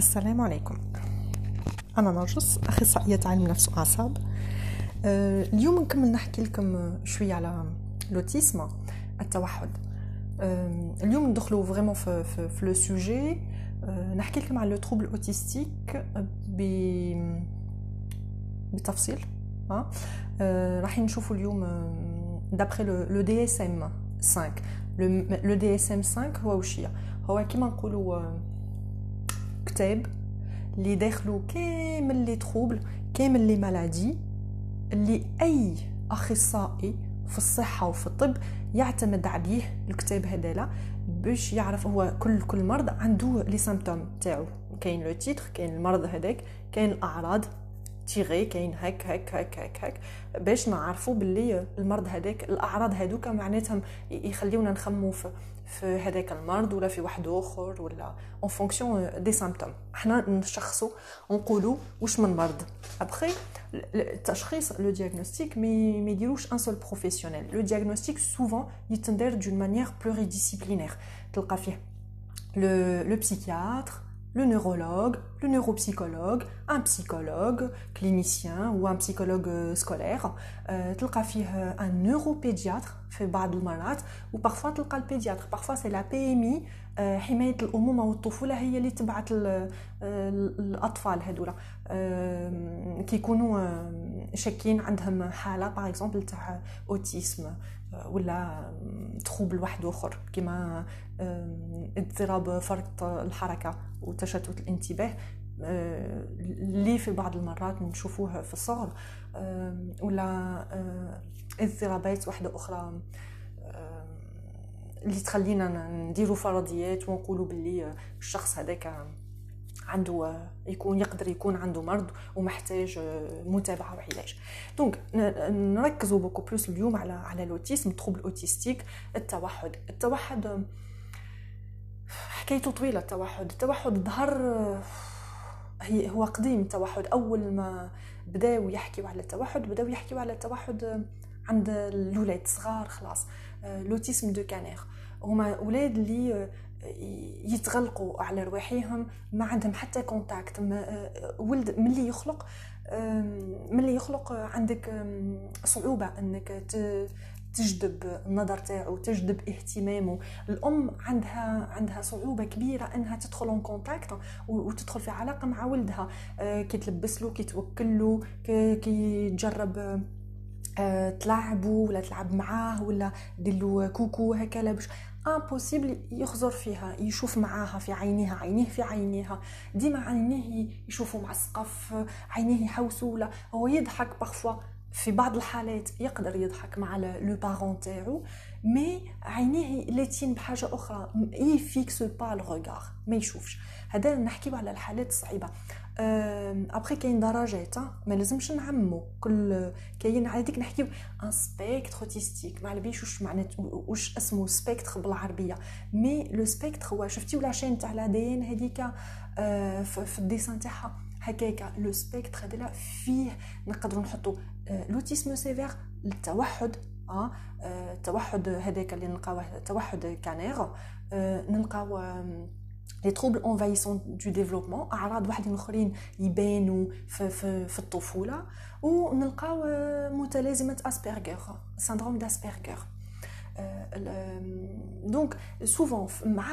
السلام عليكم. أنا نرجس أخصائية علم نفس وأعصاب. أه، اليوم نكمل نحكي لكم شوية على l'autisme التوحد. أه، اليوم ندخلوا vraiment في, في, في le sujet أه، نحكي لكم على le trouble autistique بتفصيل. راح نشوفوا اليوم d'après le DSM 5 le DSM 5 هو وش هو كيما نقولوا كتاب اللي داخلو كامل les troubles كامل les maladies اللي أي أخصائي في الصحة وفي الطب يعتمد عليه الكتاب هذا باش يعرف هو كل كل مرض عنده les symptômes تاعو. كاين le titre كاين المرض هذاك كاين الأعراض تيغي كاين هك هك هك هك هك باش نعرفوا باللي المرض هذاك الأعراض هذوك معناتهم يخليونا نخمو في هذاك المرض ولا في واحد آخر ولا en fonction des symptômes إحنا نشخصوا ونقولوا واش من مرض. ابخي التشخيص le diagnostic mais ما يديروش un seul professionnel le diagnostic souvent يتدار d'une manière pluridisciplinaire تلقى فيه le psychiatre le neurologue, le neuropsychologue, un psychologue clinicien ou un psychologue scolaire, euh, un neuropédiatre fait بعض المرات ou parfois تلقى البيدياتر parfois c'est la PMI حماية الأمومة والطفولة هي اللي تبعت الأطفال هذولا كيكونوا شاكين عندهم حالة باغ اكزومبل تاع اوتيسم ولا تخوبل واحد آخر. كما اضطراب فرط الحركة وتشتت الانتباه اللي في بعض المرات نشوفوه في الصغر. ولا اضطرابات واحدة أخرى اللي تخلينا نديروا فرضيات ونقولوا باللي الشخص هذاك عنده يكون يقدر يكون عنده مرض ومحتاج متابعة وعلاج. donc نركزوا beaucoup plus اليوم على على ال autisme trouble autistique التوحد. التوحد حكايته طويلة التوحد. التوحد ظهر هي هو قديم التوحد. أول ما بداو يحكيوا على التوحد بداو يحكيوا على التوحد عند الاولاد صغار خلاص l'autisme de Kanner. هما أولاد اللي يتغلقوا على رواحيهم ما عندهم حتى contact ولد ملي يخلق ملي يخلق عندك صعوبة إنك تجذب النظر تاعو تجذب اهتمامه الأم عندها عندها صعوبة كبيرة إنها تدخل en contact وتدخل في علاقة مع ولدها. كي تلبس له كي توكل له كي تجرب تلعبوا ولا تلعب معاه ولا دير coucou هكا باش impossible يخزر فيها يشوف معاها في عينيها عينيه في عينيها. ديما عينيه يشوفوا مع السقف عينيه يحوسوا ولا هو يضحك parfois في بعض الحالات يقدر يضحك مع les parents تاعو mais عينيه لاهيين بحاجة أخرى. il fixe pas le regard ما يشوفش. هذا نحكيو على الحالات الصعيبة. ابخي كاين درجات ما لازمش نعمو كل كاين هذيك نحكيو un spectre autistique ما على واش معنات واش اسمه spectre بالعربية. mais le spectre هو شفتي la chaîne تاع l'ADN هذيك في la descente تاعها. هكاك le spectre هذا فيه نقدروا نحطوا l'autisme sévère التوحد آه التوحد هذاك اللي نلقاوه توحد كانير. نلقاو les troubles envahissants du développement أعراض واحدين اخرين يبانوا في, في, في الطفولة ونلقاو متلازمة اسبرغر syndrome d'Asperger donc souvent مع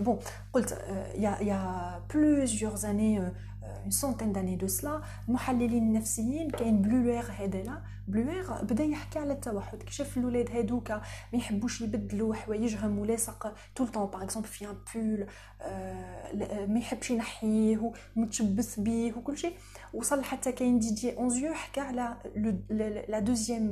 bon قلت il y a plusieurs années une centaine d'années de cela المحللين النفسيين كاين Bleuler هذا Bleuler بدا يحكي على التوحد كي شاف الاولاد هادوكا ما يحبوش يبدلوا حوايجهم ولاصق طول طون par exemple في un pull ما يحبش ينحيه ومتشبث بيه وكل شيء وصل حتى كاين Didier Anzieu حكى على la deuxième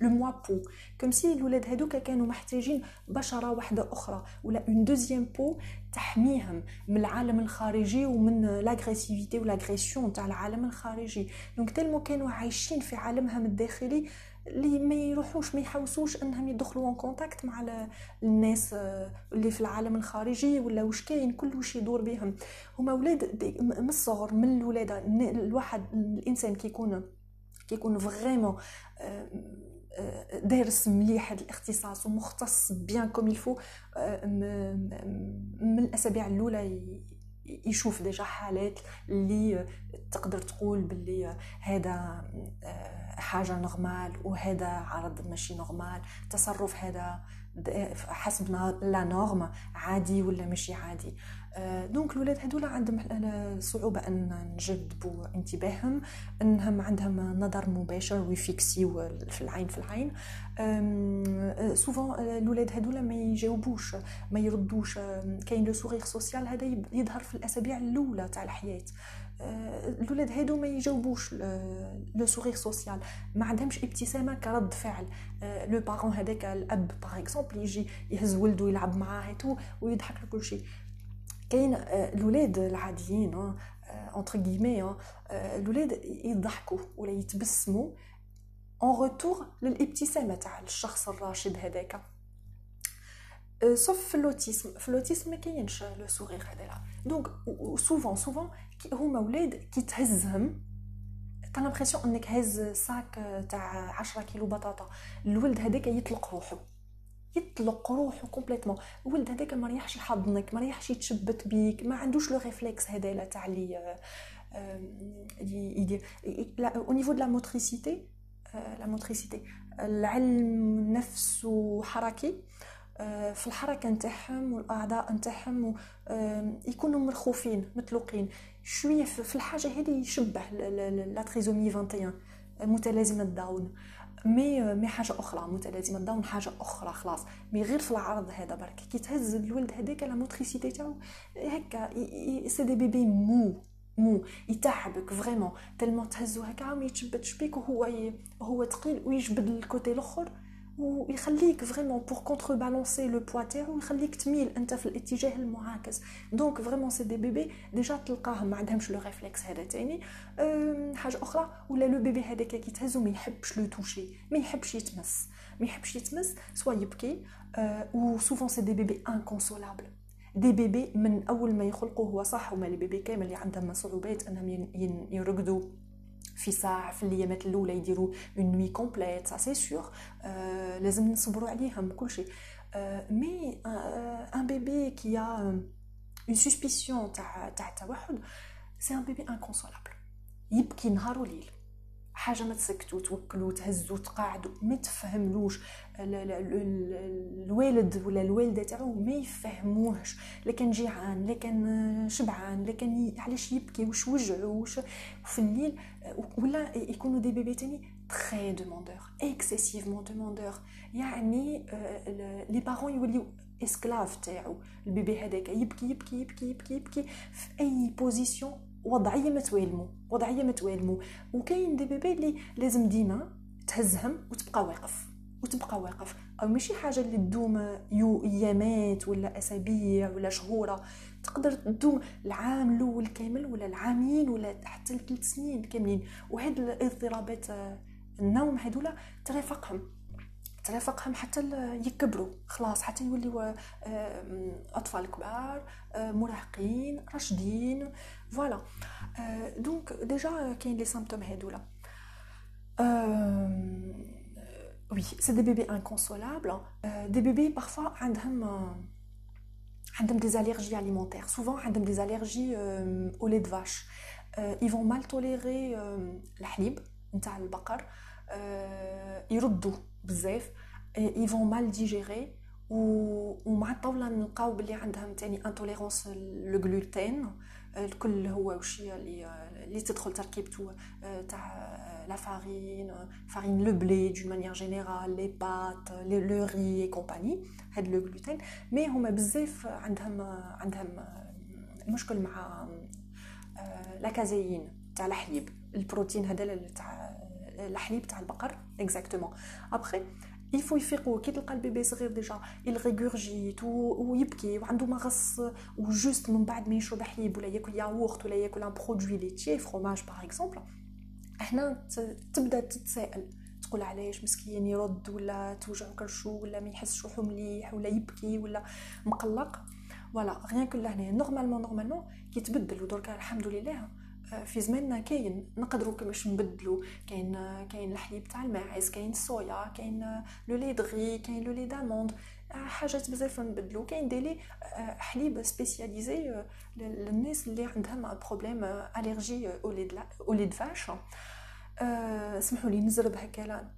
le moi-peau comme si الاولاد هادوكا كانوا محتاجين بشره واحدة أخرى ولا une deuxième peau تحميهم من العالم الخارجي ومن l'agressivité و l'agression تاع العالم الخارجي. donc tellement كانوا عايشين في عالمهم الداخلي اللي ما يروحوش ما يحوسوش إنهم يدخلوا en contact مع الناس اللي في العالم الخارجي ولا واش كاين كل واش يدور بهم. هما أولاد من الصغر من الولادة. الواحد الإنسان كيكون كيكون vraiment دارس مليح هذا الاختصاص ومختص bien comme il faut من الأسابيع الأولى يشوف déjà حالات اللي تقدر تقول باللي هذا حاجة normal وهذا عرض ماشي normal تصرف هذا حسب la norme عادي ولا ماشي عادي. donc الولاد هذولا عندهم صعوبة أن نجذبوا انتباههم أنهم عندهم نظر مباشر و يـ fixiw في العين في العين. souvent الولاد هذولا ما يجاوبوش ما يردوش. كاين le sourire social هذا يظهر في الأسابيع الأولى تاع الحياة. الولاد هادو ما يجاوبوش le sourire social. ما عندهمش ابتسامة كرد فعل. le parent هذاك الأب par exemple يجي يهز ولده يلعب معاه ويضحك له كل شيء. كاين الولاد العاديين entre guillemets الولاد يضحكوا ولا يتبسموا en retour للابتسامة تاع الشخص الراشد هذاك. sauf في l'autisme في l'autisme ما كاينش le sourire هذا donc souvent souvent هما ولاد كي تهزهم t'as l'impression انك هاز sac تاع 10 كيلو بطاطا الولد هذاك يطلق روحه يطلق روحه complètement الولد هذاك ما ريحش يحضنك ما ريحش يتشبت بيك ما عندوش le réflexe هذا تاع لي يدير au niveau de la motricité la motricité العلم نفسه حركي في الحركة نتاعهم والأعضاء نتاعهم يكونوا مرخوفين مطلوقين شوية في الحاجة هذه يشبه la trisomie 21 متلازمة داون مي مي حاجة أخرى متلازمة داون حاجة أخرى خلاص. mais غير في العرض هذا برك كي تهز الولد هذاك la motricité تاعو هكا c'est des bébés mous mous. يتعبك vraiment tellement تهزو هكا ما يتشبتش بيك وهو هو ثقيل ويجبد ال côté الأخر. ويخليك vraiment pour contrebalancer le poids تاعو يخليك تميل أنت في الاتجاه المعاكس. donc vraiment c'est des bébés déjà تلقاهم ما عندهمش le réflexe هذا تاني. حاجة أخرى ولا le bébé هذاك كي تهزو ما يحبش le toucher ما يحبش يتمس. ما يحبش يتمس soit يبكي و souvent c'est des bébés inconsolables des bébés من أول ما يخلقوا هو صح هما les bébés كامل اللي عندهم صعوبات أنهم يرقدوا في ساعة في الأيامات الأولى يديروا une nuit complète ça c'est sûr لازم نصبروا عليهم كل شيء. mais un bébé كي a une suspicion تاع تاع التوحد c'est un bébé inconsolable يبكي نهار وليل حاجة ما تسكتوا توكلوا تهزوا تقاعدوا ما تفهملوش. الوالد ولا الوالدة تاعو ما يفهموهش. لا كان جيعان لا كان شبعان لا كان علاش يبكي واش وجعو واش في الليل. ولا يكونوا des bébés تاني très demandeurs excessivement demandeurs يعني les parents يوليو esclaves تاعو. ال bébé هذاك يبكي يبكي يبكي يبكي يبكي. في أي position وضعية ما توالمو وضعية ما توالمو. وكاين des bébés اللي لازم ديما تهزهم وتبقى واقف وتبقى واقف. أو ماشي حاجة اللي تدوم يوم أيامات ولا أسابيع ولا شهور تقدر تدوم العام الأول كامل ولا العامين ولا حتى ثلاث سنين كاملين. وهاد الاضطرابات النوم هذولا ترافقهم ترافقهم حتى يكبروا. خلاص حتى يوليو أطفال كبار مراهقين راشدين voilà donc déjà كاين les symptômes هذولا oui c'est des bébés inconsolables des bébés parfois عندهم عندهم des allergies alimentaires souvent عندهم des allergies au lait de vache ils vont mal tolérer الحليب نتاع البقر يردوا بزاف ils vont mal digérer ومع الطاولة نلقاو بلي عندهم تاني intolérance le gluten الكل هو وشي اللي اللي تدخل تركيبته تاع la farine farine le blé d'une manière générale les pâtes le riz et compagnie هاد le gluten mais هما بزاف عندهم عندهم مشكل مع la caséine تاع الحليب. البروتين هذا تاع الحليب تاع البقر. exactement après يفو يفيقوا كي تلقى ال bébé صغير déjà il régurgite ويبكي وعنده مغص و juste من بعد ما يشرب حليب ولا ياكل ياغورت ولا ياكل un produit laitier fromage par exemple هنا تبدا تتسائل تقول علاش مسكين يرد ولا توجعو كرشو ولا ما يحسش روحو مليح ولا يبكي ولا مقلق فوالا غيان كو لهنا نورمالمون نورمالمون كي تبدل ودركا الحمد لله في زماننا كاين نقدروا كيفاش نبدلوا كاين كاين الحليب تاع الماعز كاين الصويا كاين لو لي دغي كاين لو لي داموند حاجات بزاف نبدلو. كاين ديلي حليب سبيسياليزي للناس اللي عندهم problème allergie au lait de vache سمحوا لي نزرب هكا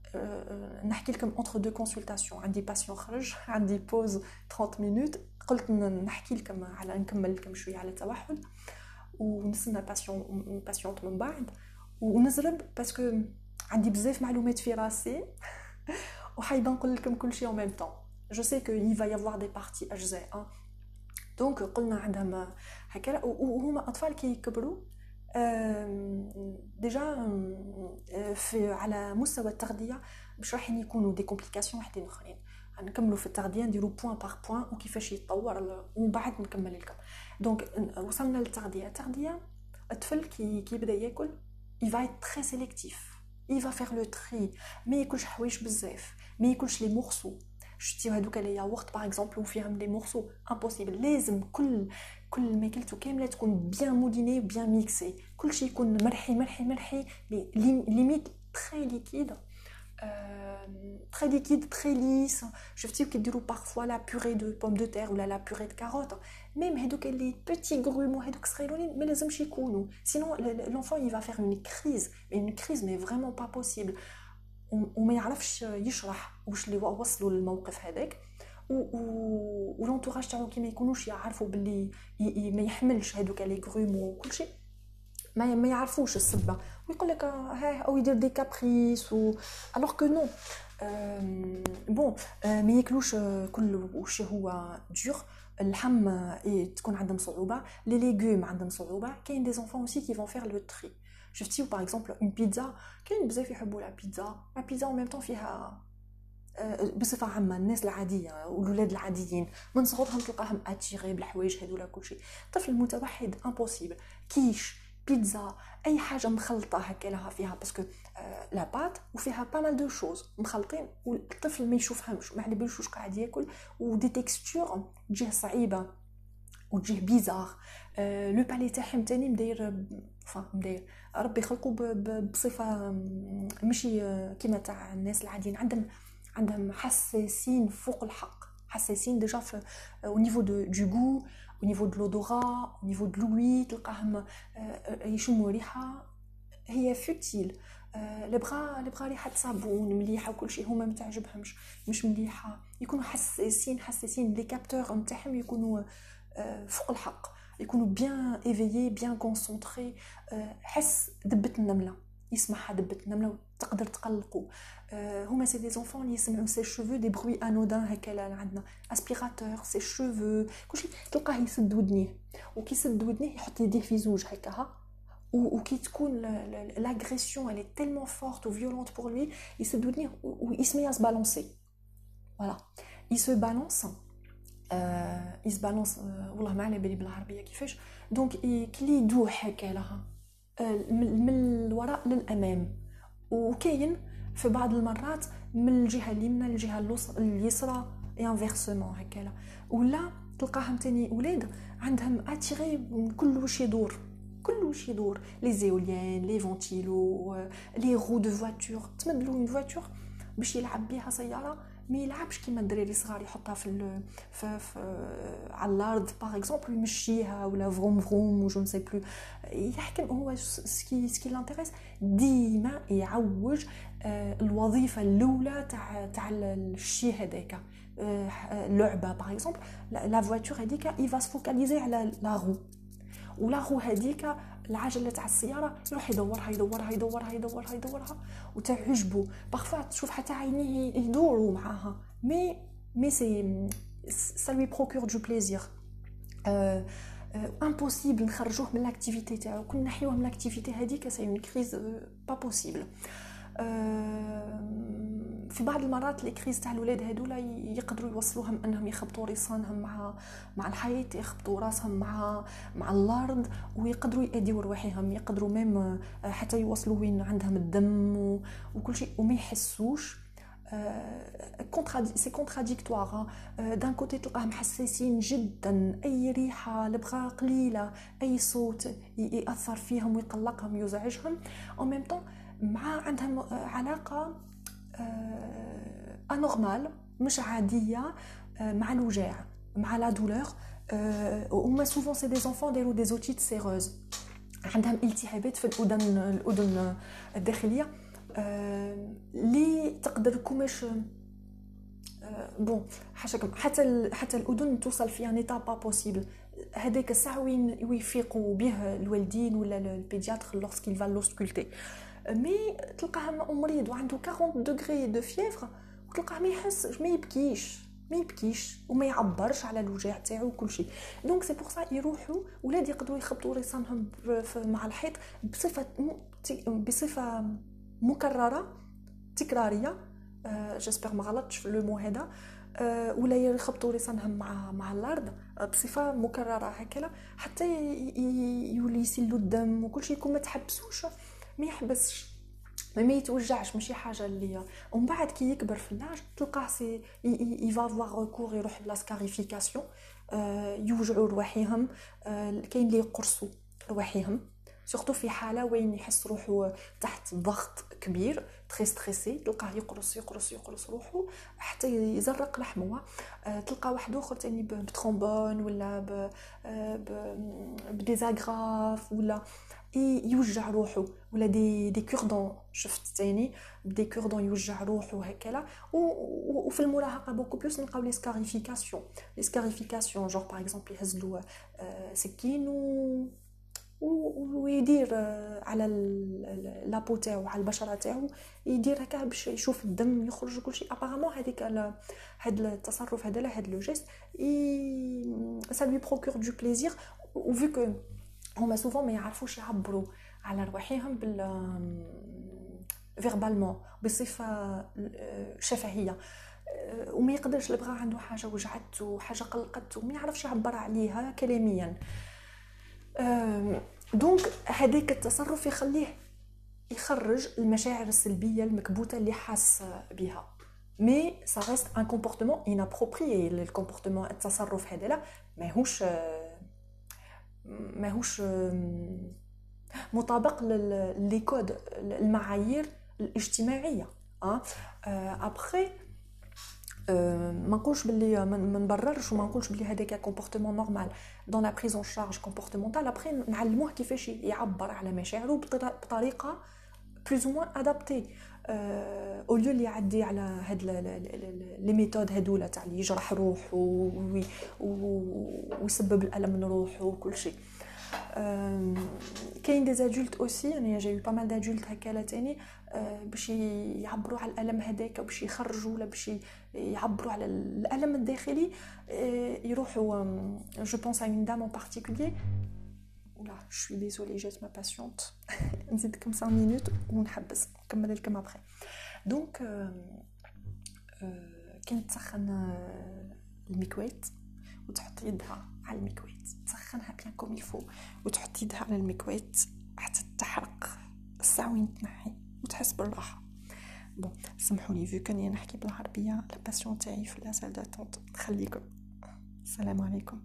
نحكي لكم entre deux consultations عندي patient خرج عندي pause 30 minutes قلت نحكي لكم على نكمل لكم شوية على التوحد. ونستنى patient patiente من بعد ونزرب parce que عندي بزاف معلومات في راسي وحايبه نقول لكم كل شيء en même temps. Je sais que il va y avoir des parties اجزاء donc قلنا عندهم هكا وهما اطفال كي يكبروا déjà في على مستوى التغذيه مش راح يكونوا des complications وحدين اخرين نكملوا في التغذية نديروا point par point وكيفاش يتطور ومن بعد نكمل لكم donc وصلنا للتغذية. التغذيه الطفل كي كيبدأ ياكل il va être très sélectif. Il va ما ياكلش حوايج بزاف. ما ياكلش les morceaux شتي هذوك les yaourts par exemple وفيهم les morceaux impossible لازم كل كل ماكلتو كاملة تكون bien mouliné bien mixé كلشي يكون مرحي مرحي مرحي. limite très liquide très liquide, très lisse. Je sais qu'ils diront parfois la purée de pommes de terre ou la, la purée de carottes. Même les petits grumeaux, mais les hommes Sinon, l'enfant, il va faire une crise. Mais une crise, mais vraiment pas possible. وما يعرفش يشرح واش اللي وصلوا للموقف هذاك و لونتوراج تاعو كي ما يكونوش يعرفوا باللي ما يحملش هذوك لي غروم وكل شيء ما ما يعرفوش السبة. ويقول لك ها أو يدير des caprices و alors que non bon ما ياكلوش كل وش هو دور اللحم تكون عندهم صعوبة. les légumes عندهم صعوبة. كاين des enfants aussi qui vont faire le tri شفتي par exemple une pizza كاين بزاف يحبوا la pizza la pizza même temps فيها بصفة عامة. الناس العادية والولاد العاديين. من صغرهم تلقاهم اتيغي بالحوايج هذولا كلشي. الطفل المتوحد impossible كيش. بيتزا أي حاجة مخلطة هكا لها فيها parce que آه la pâte وفيها pas mal de choses مخلطين والطفل ما يشوفهمش ما على واش قاعد ياكل و des textures تجيه صعيبة وتجيه bizarre آه le palais تاعهم تاني مداير فا مداير ربي خلقوا بصفة ماشي كيما تاع الناس العاديين عندهم عندهم حساسين فوق الحق حساسين déjà في au niveau du du goût au niveau de l'odorat au niveau de l'ouïe تلقاهم يشموا ريحه هي فوتيل البغا البغا ريحه صابون مليحة وكل شيء هما ما تعجبهمش مش مليحة. يكونوا حساسين حساسين les capteurs نتاعهم يكونوا فوق الحق. يكونوا bien éveillés bien concentrés حس دبة النملة. يسمعها دبة النملة. تقدر تقلقوا هما c'est des enfants اللي يسمعوا sèche-cheveux des bruits anodins هكا عندنا. aspirateur sèche-cheveux كلشي. تلقاه يسد ودنيه وكي يسد ودنيه يحط يديه في زوج هكا وكي تكون l'agression est tellement forte ou violente pour lui يسد ودنيه se balancer. Voilà. Il se balance il se balance والله ما على بالي بالعربية كيفاش. donc كي يدوح هكا لها من الوراء للأمام. وكاين في بعض المرات من الجهة اليمنى للجهة اليسرى inversement هكالا. ولا تلقاهم تاني ولاد عندهم اتيغي كل واش يدور كل واش يدور les éoliennes les ventilos les roues de voiture تمدلو une voiture باش يلعب بها سيارة ما يلعبش كيما الدراري الصغار يحطها في, في, في على الأرض par exemple يمشيها ولا vroum vroum و je ne sais plus يحكم هو ce qui ce qui l'intéresse ديما يعوج الوظيفة الأولى تاع تاع الشيء هذاك. اللعبه par exemple la voiture هذيك il va se focaliser على la roue و la roue هذيك العجلة تاع السيارة يروح يدورها يدورها يدورها يدورها يدورها وتعجبو. parfois تشوف حتى عينيه يدوروا معاها. mais mais si ça lui procure du plaisir impossible نخرجوه من l'activité تاعو. كون نحيوه من l'activité هذيك c'est une crise pas possible في بعض المرات les crises تاع الولاد هذولا يقدروا يوصلوهم انهم يخبطوا رصانهم مع مع الحيط يخبطوا راسهم مع مع الأرض ويقدروا يأديوا رواحهم يقدروا même حتى يوصلوا وين عندهم الدم وكل شيء وما يحسوش. c'est contradictoire d'un côté تلقاهم حساسين جدا أي ريحة لبغا قليلة أي صوت يأثر فيهم ويقلقهم يزعجهم. au même temps مع عندهم علاقة anormale مش عادية مع الوجاع مع la douleur هما souvent c'est des enfants دايروا des otites séreuses عندهم التهابات في الأذن الأذن الداخلية. اللي تقدر كوماش بون حاجة حتى حتى الأذن توصل في un état pas possible هذاك الساعة وين يفيقوا به الوالدين ولا ال pédiatre lorsqu'il va l'ausculter mais تلقاه مريض وعنده 40 degrés de fièvre وتلقاه ما يحس ما يبكيش ما يبكيش وما يعبرش على الوجع تاعو وكل شيء. donc c'est pour ça يروحوا ولاد يقدروا يخبطوا رسانهم مع الحيط بصفة بصفة مكررة تكرارية j'espère ما غلطش في le mot هذا ولا يخبطوا رسانهم مع مع الأرض بصفة مكررة هكذا حتى يولي يسيلوا الدم وكل شيء يكون ما تحبسوش. ما يحبسش ما يتوجعش ماشي حاجة اللي ومن بعد كي يكبر في l'âge تلقاه s'il va avoir recours يروح la scarification يوجعوا رواحيهم كاين اللي يقرصوا رواحيهم. surtout في حالة وين يحس روحو تحت ضغط كبير très stressé تلقاه يقرص يقرص يقرص روحو حتى يزرق لحمه. أه تلقى واحد آخر تاني ب trombone ولا ب ب des agrafes ولا يوجع روحو ولا des des cordons شفت تاني؟ des cordons يوجع روحو هكذا. وفي المراهقه beaucoup plus نلقاو les scarifications les scarifications genre par exemple يهزلو سكين و ويدير على la peau تاعو على البشرة تاعو يدير هكا باش يشوف الدم يخرج كل شيء apparemment هذيك هذا التصرف هذا هذا le geste ça lui procure du plaisir vu que هما souvent ما يعرفوش يعبروا على رواحهم بال verbalement بصفة شفهية. وما يقدرش البغا عنده حاجة وجعته حاجة قلقته وما يعرفش يعبر عليها كلاميا. donc هذاك التصرف يخليه يخرج المشاعر السلبية المكبوتة اللي حاس بها. mais ça reste un comportement inapproprié ال comportement التصرف هذا لا ماهوش ماهوش مطابق les codes المعايير الاجتماعية أه ابخي ما نقولش باللي ما نبررش وما نقولش باللي هذاك comportement normal dans la prise en charge comportementale après نعلموه كيفاش يعبر على مشاعره بطريقه plus ou moins adaptée au lieu اللي يعدي على هاد les méthodes هذولا تاع اللي يجرح روحه ويسبب الالم لروحه وكل شيء كاين des adultes aussi يعني j'ai pas mal d'adultes هكا تاني باش يعبروا على الالم هذاك باش يخرجوا ولا باش يعبروا على الألم الداخلي يروحوا je pense à une dame en particulier ولا je suis désolée جات ma patiente نزيدكم 5 minutes ونحبس نكمل لكم après donc كانت تسخن المكوات وتحط يدها على المكوات تسخنها bien comme il faut وتحط يدها على المكوات حتى تحرق الساعة وين تنحي وتحس بالراحة. bon سمحوا لي vu que أني نحكي بالعربية la patiente تاعي في la salle d'attente نخليكم السلام عليكم